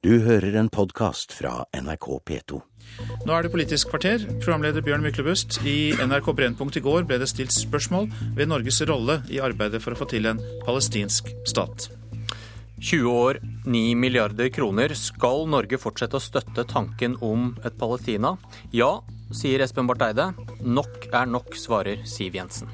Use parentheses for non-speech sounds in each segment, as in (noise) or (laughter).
Du hører en podkast fra NRK P2. Nå er det Politisk kvarter. Programleder Bjørn Myklebust. I NRK Brennpunkt i går ble det stilt spørsmål ved Norges rolle i arbeidet for å få til en palestinsk stat. 20 år, 9 milliarder kroner. Skal Norge fortsette å støtte tanken om et Palestina? Ja, sier Espen Barth Eide. Nok er nok, svarer Siv Jensen.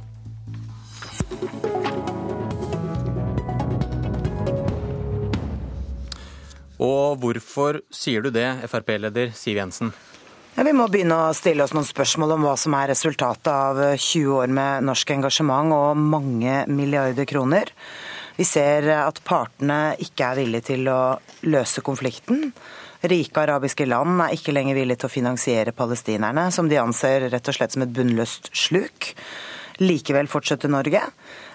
Og hvorfor sier du det, Frp-leder Siv Jensen? Ja, vi må begynne å stille oss noen spørsmål om hva som er resultatet av 20 år med norsk engasjement og mange milliarder kroner. Vi ser at partene ikke er villige til å løse konflikten. Rike arabiske land er ikke lenger villige til å finansiere palestinerne, som de anser rett og slett som et bunnløst sluk. Likevel fortsetter Norge.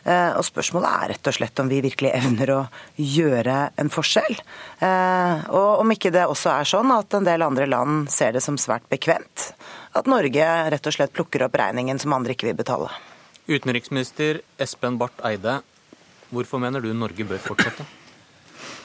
Eh, og spørsmålet er rett og slett om vi virkelig evner å gjøre en forskjell. Eh, og om ikke det også er sånn at en del andre land ser det som svært bekvemt at Norge rett og slett plukker opp regningen som andre ikke vil betale. Utenriksminister Espen Barth Eide, hvorfor mener du Norge bør fortsette?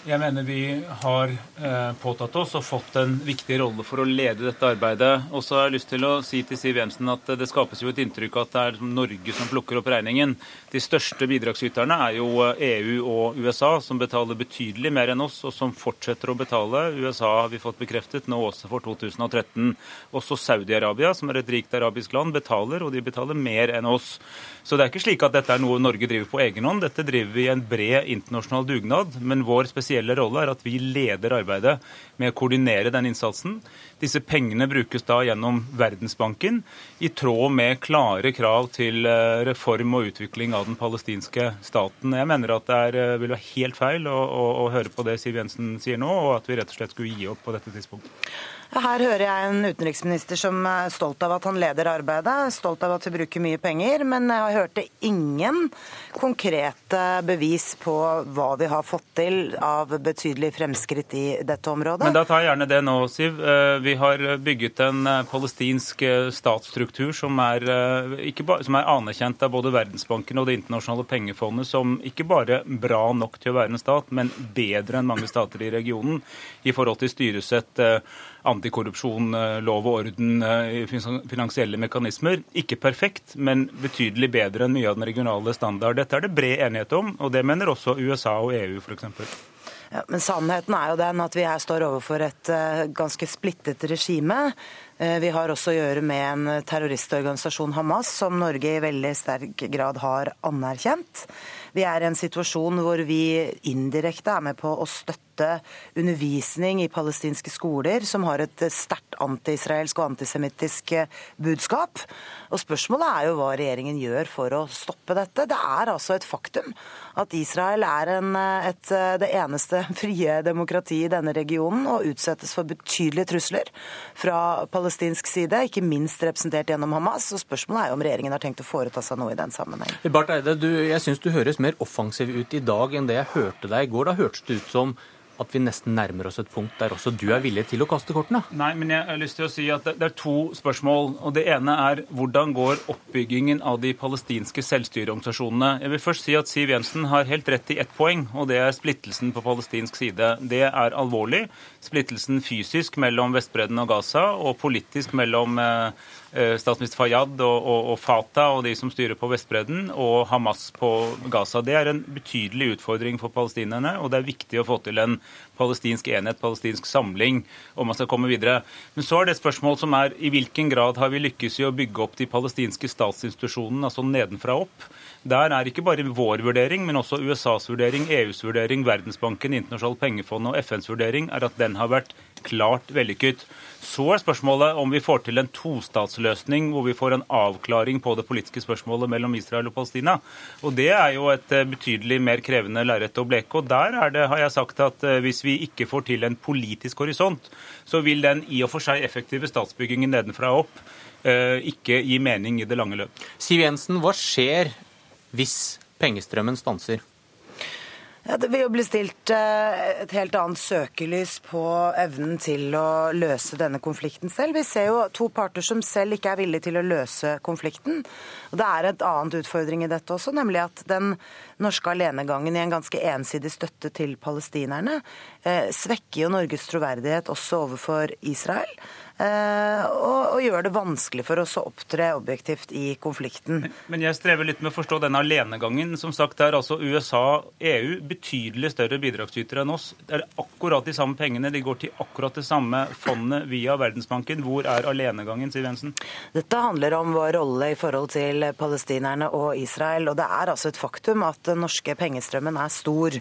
Jeg mener vi har eh, påtatt oss og fått en viktig rolle for å lede dette arbeidet. Og så har jeg lyst til å si til Siv Jensen at det skapes jo et inntrykk at det er Norge som plukker opp regningen. De største bidragsyterne er jo EU og USA, som betaler betydelig mer enn oss, og som fortsetter å betale. USA har vi fått bekreftet nå også for 2013. Også Saudi-Arabia, som er et rikt arabisk land, betaler, og de betaler mer enn oss. Så det er ikke slik at dette er noe Norge driver på egen hånd. Dette driver vi i en bred internasjonal dugnad. Men vår spesielle rolle er at vi leder arbeidet med å koordinere den innsatsen. Disse pengene brukes da gjennom Verdensbanken i tråd med klare krav til eh, reform og utvikling av den palestinske staten. Jeg mener at det er, eh, vil være helt feil å, å, å høre på det Siv Jensen sier nå, og at vi rett og slett skulle gi opp på dette tidspunktet. Her hører jeg en utenriksminister som er stolt av at han leder arbeidet, stolt av at vi bruker mye penger, men jeg hørte ingen konkrete bevis på hva vi har fått til av betydelig fremskritt i dette området. Men Da tar jeg gjerne det nå, Siv. Eh, vi har bygget en eh, palestinsk eh, statsstruktur som er, bare, som er anerkjent av både Verdensbanken og Det internasjonale pengefondet som ikke bare bra nok til å være en stat, men bedre enn mange stater i regionen i forhold til styresett antikorrupsjon, eh, lov og orden, eh, finansielle mekanismer. Ikke perfekt, men betydelig bedre enn mye av den regionale standard. Dette er det bred enighet om, og det mener også USA og EU f.eks. Men sannheten er jo den at vi her står overfor et uh, ganske splittet regime. Uh, vi har også å gjøre med en terroristorganisasjon, Hamas, som Norge i veldig sterk grad har anerkjent. Vi er i en situasjon hvor vi indirekte er med på å støtte støtte undervisning i palestinske skoler som har et sterkt antiisraelsk og antisemittisk eh, budskap. Og Spørsmålet er jo hva regjeringen gjør for å stoppe dette. Det er altså et faktum at Israel er en, eh, et, eh, det eneste (laughs) frie demokratiet i denne regionen og utsettes for betydelige trusler fra palestinsk side, ikke minst representert gjennom Hamas. Og Spørsmålet er jo om regjeringen har tenkt å foreta seg noe i den sammenheng. Barth Eide, du, jeg syns du høres mer offensiv ut i dag enn det jeg hørte deg i går. Da hørtes det ut som at vi nesten nærmer oss et punkt der også du er villig til å kaste kortene? Nei, men jeg har lyst til å si at det er to spørsmål. og Det ene er hvordan går oppbyggingen av de palestinske selvstyreorganisasjonene? Jeg vil først si at Siv Jensen har helt rett i ett poeng, og det er splittelsen på palestinsk side. Det er alvorlig. Splittelsen fysisk mellom Vestbredden og Gaza, og politisk mellom eh, statsminister Fayyad og, og, og, Fatah og de som styrer på Vestbredden, og Hamas på Gaza. Det er en betydelig utfordring for palestinerne, og det er viktig å få til en palestinsk enhet, palestinsk samling, om man skal komme videre. Men så er det et spørsmål som er i hvilken grad har vi lykkes i å bygge opp de palestinske statsinstitusjonene, altså nedenfra opp? Der er ikke bare vår vurdering, men også USAs vurdering, EUs vurdering, Verdensbanken, Internasjonalt pengefond og FNs vurdering er at den har vært klart vellykket. Så er spørsmålet om vi får til en tostatsløsning hvor vi får en avklaring på det politiske spørsmålet mellom Israel og Palestina. Og Det er jo et eh, betydelig mer krevende lerret å bleke. og Der er det, har jeg sagt at eh, hvis vi ikke får til en politisk horisont, så vil den i og for seg effektive statsbyggingen nedenfra og opp eh, ikke gi mening i det lange løp. Siv Jensen, hva skjer hvis pengestrømmen stanser? Ja, det vil jo bli stilt eh, et helt annet søkelys på evnen til å løse denne konflikten selv. Vi ser jo to parter som selv ikke er villige til å løse konflikten. Og Det er et annet utfordring i dette også, nemlig at den norske alenegangen i en ganske ensidig støtte til palestinerne svekker jo Norges troverdighet også overfor Israel. Eh, og, og gjør det vanskelig for oss å opptre objektivt i konflikten. Men jeg strever litt med å forstå denne alenegangen. Som sagt, er altså USA EU betydelig større bidragsytere enn oss. Det er akkurat de samme pengene. De går til akkurat det samme fondet via Verdensbanken. Hvor er alenegangen, Siv Jensen? Dette handler om vår rolle i forhold til palestinerne og Israel. Og det er altså et faktum at den norske pengestrømmen er stor.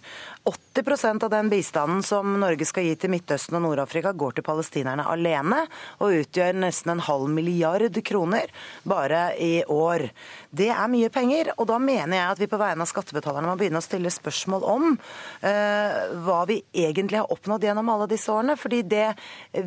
80% av den bistanden som Norge skal gi til Midtøsten og Nord-Afrika, går til palestinerne alene og utgjør nesten en halv milliard kroner bare i år. Det er mye penger, og da mener jeg at vi på vegne av skattebetalerne må begynne å stille spørsmål om uh, hva vi egentlig har oppnådd gjennom alle disse årene. Fordi det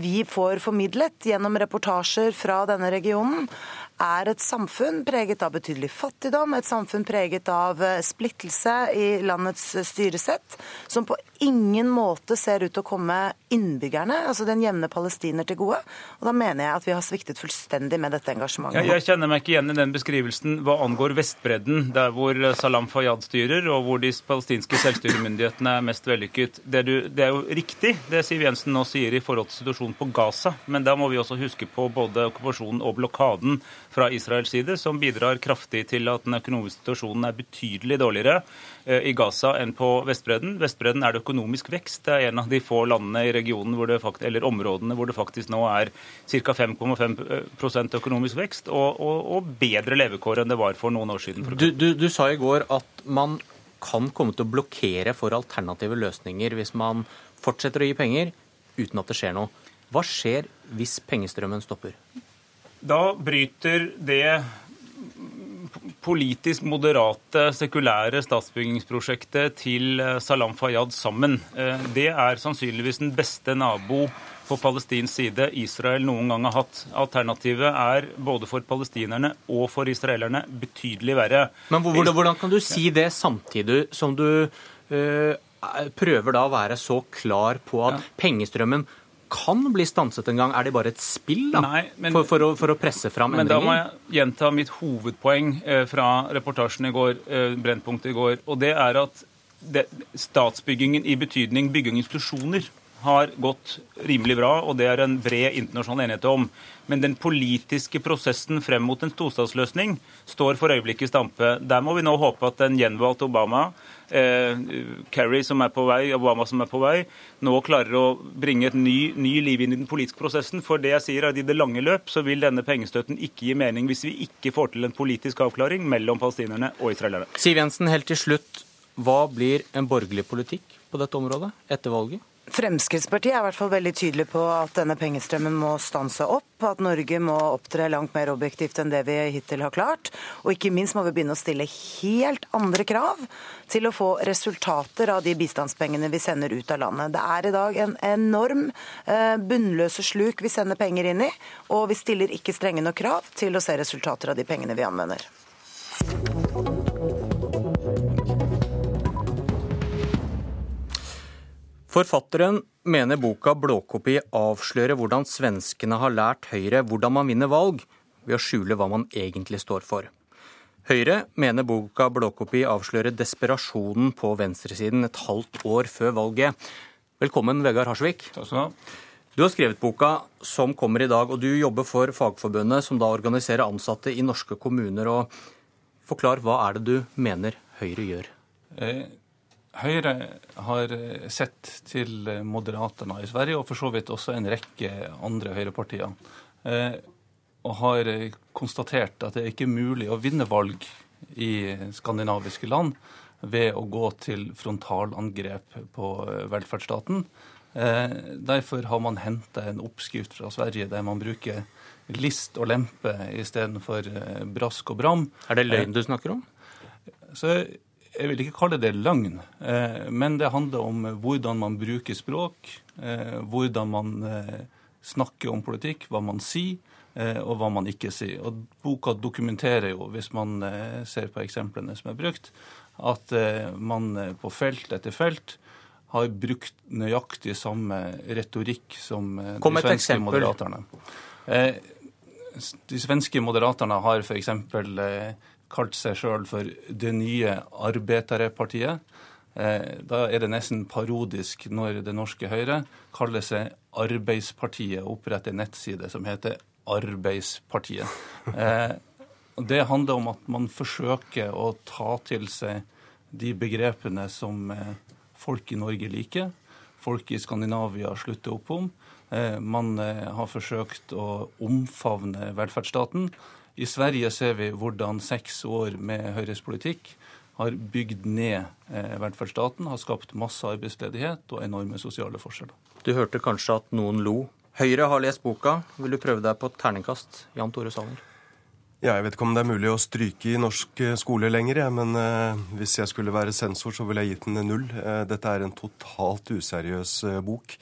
vi får formidlet gjennom reportasjer fra denne regionen, er et samfunn preget av betydelig fattigdom, et samfunn preget av eh, splittelse i landets styresett, som på ingen måte ser ut til å komme innbyggerne, altså den jevne palestiner, til gode. Og Da mener jeg at vi har sviktet fullstendig med dette engasjementet. Jeg, jeg kjenner meg ikke igjen i den beskrivelsen hva angår Vestbredden, der hvor Salam Fayyad styrer, og hvor de palestinske selvstyremyndighetene er mest vellykket. Det, du, det, er jo riktig det Siv Jensen nå sier i forhold til situasjonen på Gaza, men da må vi også huske på både okkupasjonen og blokaden fra Israels side, som bidrar kraftig til at den økonomiske situasjonen er betydelig dårligere eh, i Gaza enn på Vestbredden. Vestbredden er det økonomisk vekst. Det er en av de få landene i regionen hvor det, eller områdene hvor det faktisk nå er ca. 5,5% økonomisk vekst, og, og, og, bedre levekår enn det var for noen år siden. Du, du, du sa i går at man kan komme til å blokkere for alternative løsninger hvis man fortsetter å gi penger uten at det skjer noe. Hva skjer hvis pengestrømmen stopper? Da bryter det politisk moderate, sekulære statsbyggingsprosjektet til eh, Salam Fayyad sammen. Eh, det er sannsynligvis den beste nabo på palestinsk side Israel noen gang har hatt. Alternativet er både for palestinerne og for israelerne betydelig verre. Men hvordan, kan du si det samtidig som du øh, prøver da å være så klar på at pengestrømmen kan bli stanset en gang. Er det bare et spill da, Nei, men, for, for, å, for, å, presse fram endringer? Men da må jeg gjenta mitt hovedpoeng eh, fra reportasjen i går, eh, Brennpunkt i går. og det er at det, statsbyggingen i betydning bygging institusjoner har gått rimelig bra, og det er en bred internasjonal enighet om. Men den politiske prosessen frem mot en tostatsløsning står for øyeblikket i stampe. Der må vi nå håpe at en gjenvalgt Obama eh, Kerry som er på vei, Obama som er på vei, nå klarer å bringe et ny, ny, liv inn i den politiske prosessen. For det jeg sier er at i det lange løp så vil denne pengestøtten ikke gi mening hvis vi ikke får til en politisk avklaring mellom palestinerne og israelerne. Siv Jensen, helt til slutt. Hva blir en borgerlig politikk på dette området etter valget? Fremskrittspartiet er i hvert fall veldig tydelig på at denne pengestrømmen må stanse opp, at Norge må opptre langt mer objektivt enn det vi hittil har klart. Og ikke minst må vi begynne å stille helt andre krav til å få resultater av de bistandspengene vi sender ut av landet. Det er i dag en enorm eh, bunnløse sluk vi sender penger inn i, og vi stiller ikke strenge nok krav til å se resultater av de pengene vi anvender. Forfatteren mener boka 'Blåkopi' avslører hvordan svenskene har lært Høyre hvordan man vinner valg, ved å skjule hva man egentlig står for. Høyre mener boka 'Blåkopi' avslører desperasjonen på venstresiden et halvt år før valget. Velkommen, Vegard Harsvik. Takk skal Du ha. Du har skrevet boka som kommer i dag, og du jobber for Fagforbundet, som da organiserer ansatte i norske kommuner. og Forklar, hva er det du mener Høyre gjør? Eh, Høyre har sett til Moderaterna i Sverige, og for så vidt også en rekke andre høyrepartier, eh, og har konstatert at det ikke er mulig å vinne valg i skandinaviske land ved å gå til frontalangrep på velferdsstaten. Eh, derfor har man henta en oppskrift fra Sverige der man bruker list og lempe istedenfor eh, brask og bram. Er det løgn du snakker om? Så jeg vil ikke kalle det løgn, eh, men det handler om hvordan man bruker språk, eh, hvordan man eh, snakker om politikk, hva man sier, og hva man ikke sier. Og Boka dokumenterer jo, hvis man ser på eksemplene som er brukt, at man på felt etter felt har brukt nøyaktig samme retorikk som de svenske eksempel. moderaterne. De svenske moderaterne har f.eks kalt seg sjøl for Det nye Arbeiderpartiet. Da er det nesten parodisk når det norske Høyre kaller seg Arbeidspartiet og oppretter nettside som heter Arbeidspartiet. Det handler om at man forsøker å ta til seg de begrepene som folk i Norge liker, folk i Skandinavia slutter opp om. Man har forsøkt å omfavne velferdsstaten. I Sverige ser vi hvordan seks år med Høyres politikk har bygd ned eh, velferdsstaten, har skapt masse arbeidsledighet og enorme sosiale forskjeller. Du hørte kanskje at noen lo. Høyre har lest boka. Vil du prøve deg på et terningkast? Jan Tore Sanner. Ja, jeg vet ikke om det er mulig å stryke i norsk eh, skole lenger, men eh, hvis jeg skulle være sensor, så ville jeg gitt den null. Eh, dette er en totalt useriøs uh, bok.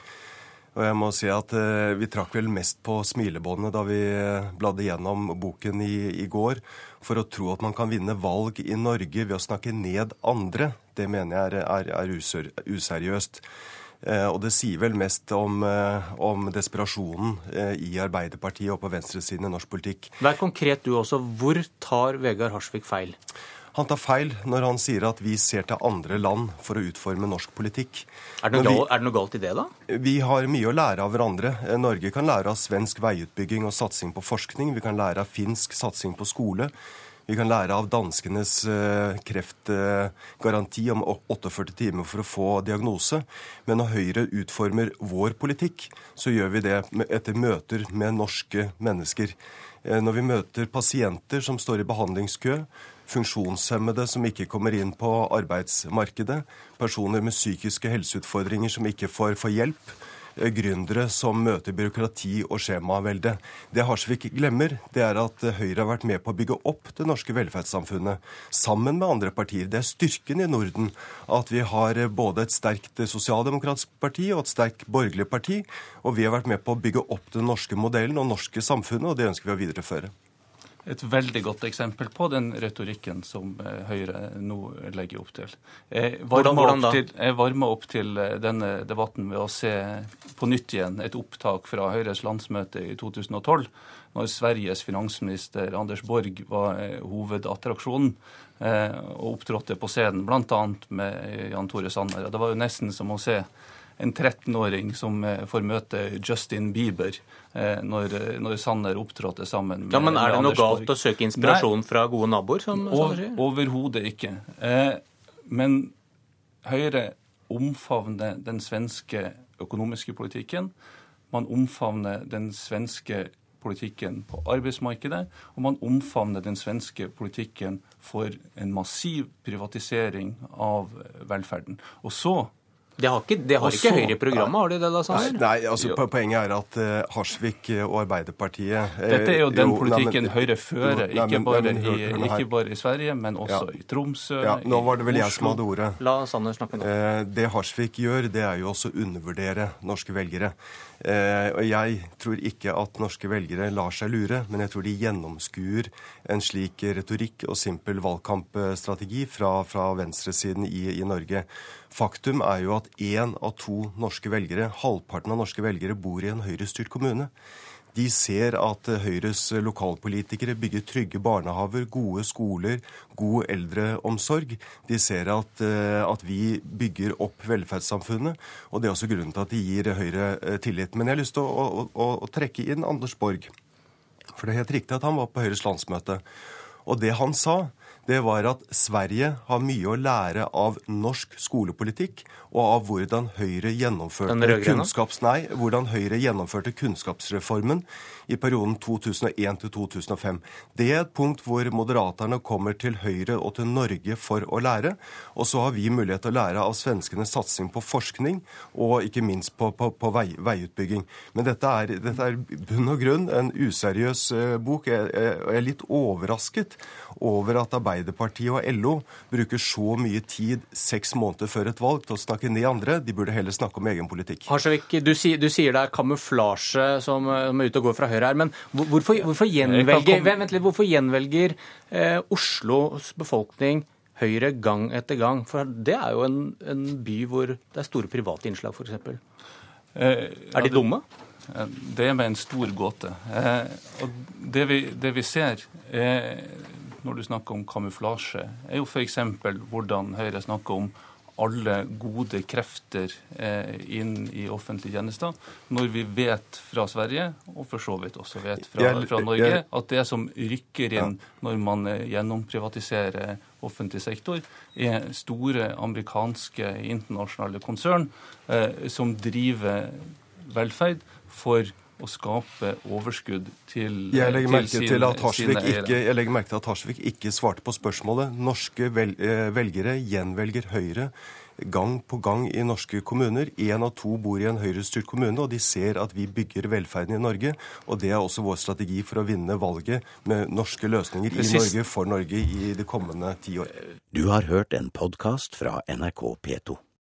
Og jeg må si at eh, Vi trakk vel mest på smilebåndet da vi eh, bladde gjennom boken i, i, går. For å tro at man kan vinne valg i Norge ved å snakke ned andre, det mener jeg er, er, er useriøst. Eh, og det sier vel mest om, om desperasjonen i Arbeiderpartiet og på venstresiden i norsk politikk. Vær konkret du også. Hvor tar Vegard Harsvik feil? Han tar feil når han sier at vi ser til andre land for å utforme norsk politikk. Er det, noe, vi, er det noe galt i det, da? Vi har mye å lære av hverandre. Norge kan lære av svensk veiutbygging og satsing på forskning. Vi kan lære av finsk satsing på skole. Vi kan lære av danskenes uh, kreftgaranti om 48 timer for å få diagnose. Men når Høyre utformer vår politikk, så gjør vi det etter møter med norske mennesker. Uh, når vi møter pasienter som står i behandlingskø, funksjonshemmede som ikke kommer inn på arbeidsmarkedet, personer med psykiske helseutfordringer som ikke får, får hjelp, eh, gründere som møter byråkrati og skjemavelde. Det Harsvik glemmer, det er at Høyre har vært med på å bygge opp det norske velferdssamfunnet sammen med andre partier. Det er styrken i Norden at vi har både et sterkt sosialdemokratisk parti og et sterkt borgerlig parti. Og vi har vært med på å bygge opp den norske modellen og norske samfunnet, og det ønsker vi å videreføre et veldig godt eksempel på den retorikken som eh, Høyre nå legger opp til. Jeg varma opp, til, opp til eh, denne debatten ved å se på nytt igjen et opptak fra Høyres landsmøte i 2012, når Sveriges finansminister Anders Borg var eh, hovedattraksjonen og opptrådte på scenen, bl.a. med Jan Tore Sanner. Det var jo nesten som å se en 13-åring som eh, får møte Justin Bieber eh, når, når Sanner opptrådte sammen med ja, Men Er det noe galt å søke inspirasjon Nei, fra gode naboer? som Overhodet ikke. Eh, men Høyre omfavner den svenske økonomiske politikken. Man omfavner den svenske politikken på arbeidsmarkedet, og man omfavner den svenske politikken for en massiv privatisering av velferden. Og så det har ikke, det har ikke Høyre i programmet, har de det? da, Sander? Nei, altså Poenget er at uh, Harsvik og Arbeiderpartiet uh, Dette er jo den jo, politikken nei, men, Høyre fører, jo, nei, ikke, bare nei, men, i, ikke, bare i, Sverige, men også ja. i Tromsø, ja, Nå var det vel jeg som hadde ordet. La Sanner snakke nå. Uh, det Harsvik gjør, det er jo også å undervurdere norske velgere. Eh, og Jeg tror ikke at norske velgere lar seg lure, men jeg tror de gjennomskuer en slik retorikk og simpel valgkampstrategi fra, fra venstresiden i, i Norge. Faktum er jo at én av to norske velgere, halvparten av norske velgere, bor i en høyrestyrt kommune. De ser at Høyres lokalpolitikere bygger trygge barnehaver, gode skoler, god eldreomsorg. De ser at, eh, at, vi bygger opp velferdssamfunnet, og det er også grunnen til at de gir Høyre eh, tillit. Men jeg har lyst til å, å, å, å trekke inn Anders Borg. For det er helt riktig at han var på Høyres landsmøte. Og det han sa, det var at Sverige har mye å lære av norsk skolepolitikk og av hvordan Høyre gjennomførte, kunnskaps, nei, hvordan Høyre gjennomførte kunnskapsreformen i perioden 2001 til 2005. Det er et punkt hvor moderaterne kommer til Høyre og til Norge for å lære. Og så har vi mulighet til å lære av svenskenes satsing på forskning og ikke minst på, på, på vei, veiutbygging. Men dette er, dette er bunn og grunn en useriøs uh, bok. Jeg, jeg, jeg er litt overrasket over at Arbeiderpartiet og LO bruker så mye tid seks måneder før et valg til å snakke ned andre. De burde heller snakke om egen politikk. Harsevik, du, sier, du sier det er kamuflasje som, som er ute og går fra Høyre her. Men hvorfor, hvorfor gjenvelger, vent litt, hvorfor gjenvelger eh, Oslos befolkning Høyre gang etter gang? For det er jo en, en by hvor det er store private innslag, f.eks. Eh, er de dumme? Det er med en stor gåte. Eh, og det vi, det vi ser, eh, når du snakker om kamuflasje, er jo f.eks. hvordan Høyre snakker om alle gode krefter eh, inn i offentlige tjenester, når vi vet fra Sverige, og for så vidt også vet fra, fra Norge, at det som rykker inn når man eh, gjennomprivatiserer offentlig sektor, er store amerikanske internasjonale konsern eh, som driver velferd for å skape overskudd til, jeg legger merke til, til at sine ikke, Jeg legger merke til at Harsvik ikke svarte på spørsmålet. Norske velgere gjenvelger Høyre gang på gang i norske kommuner. Én av to bor i en høyrestyrt kommune, og de ser at vi bygger velferden i Norge. Og det er også vår strategi for å vinne valget med norske løsninger i Norge for Norge i de kommende ti år. Du har hørt en podkast fra NRK P2.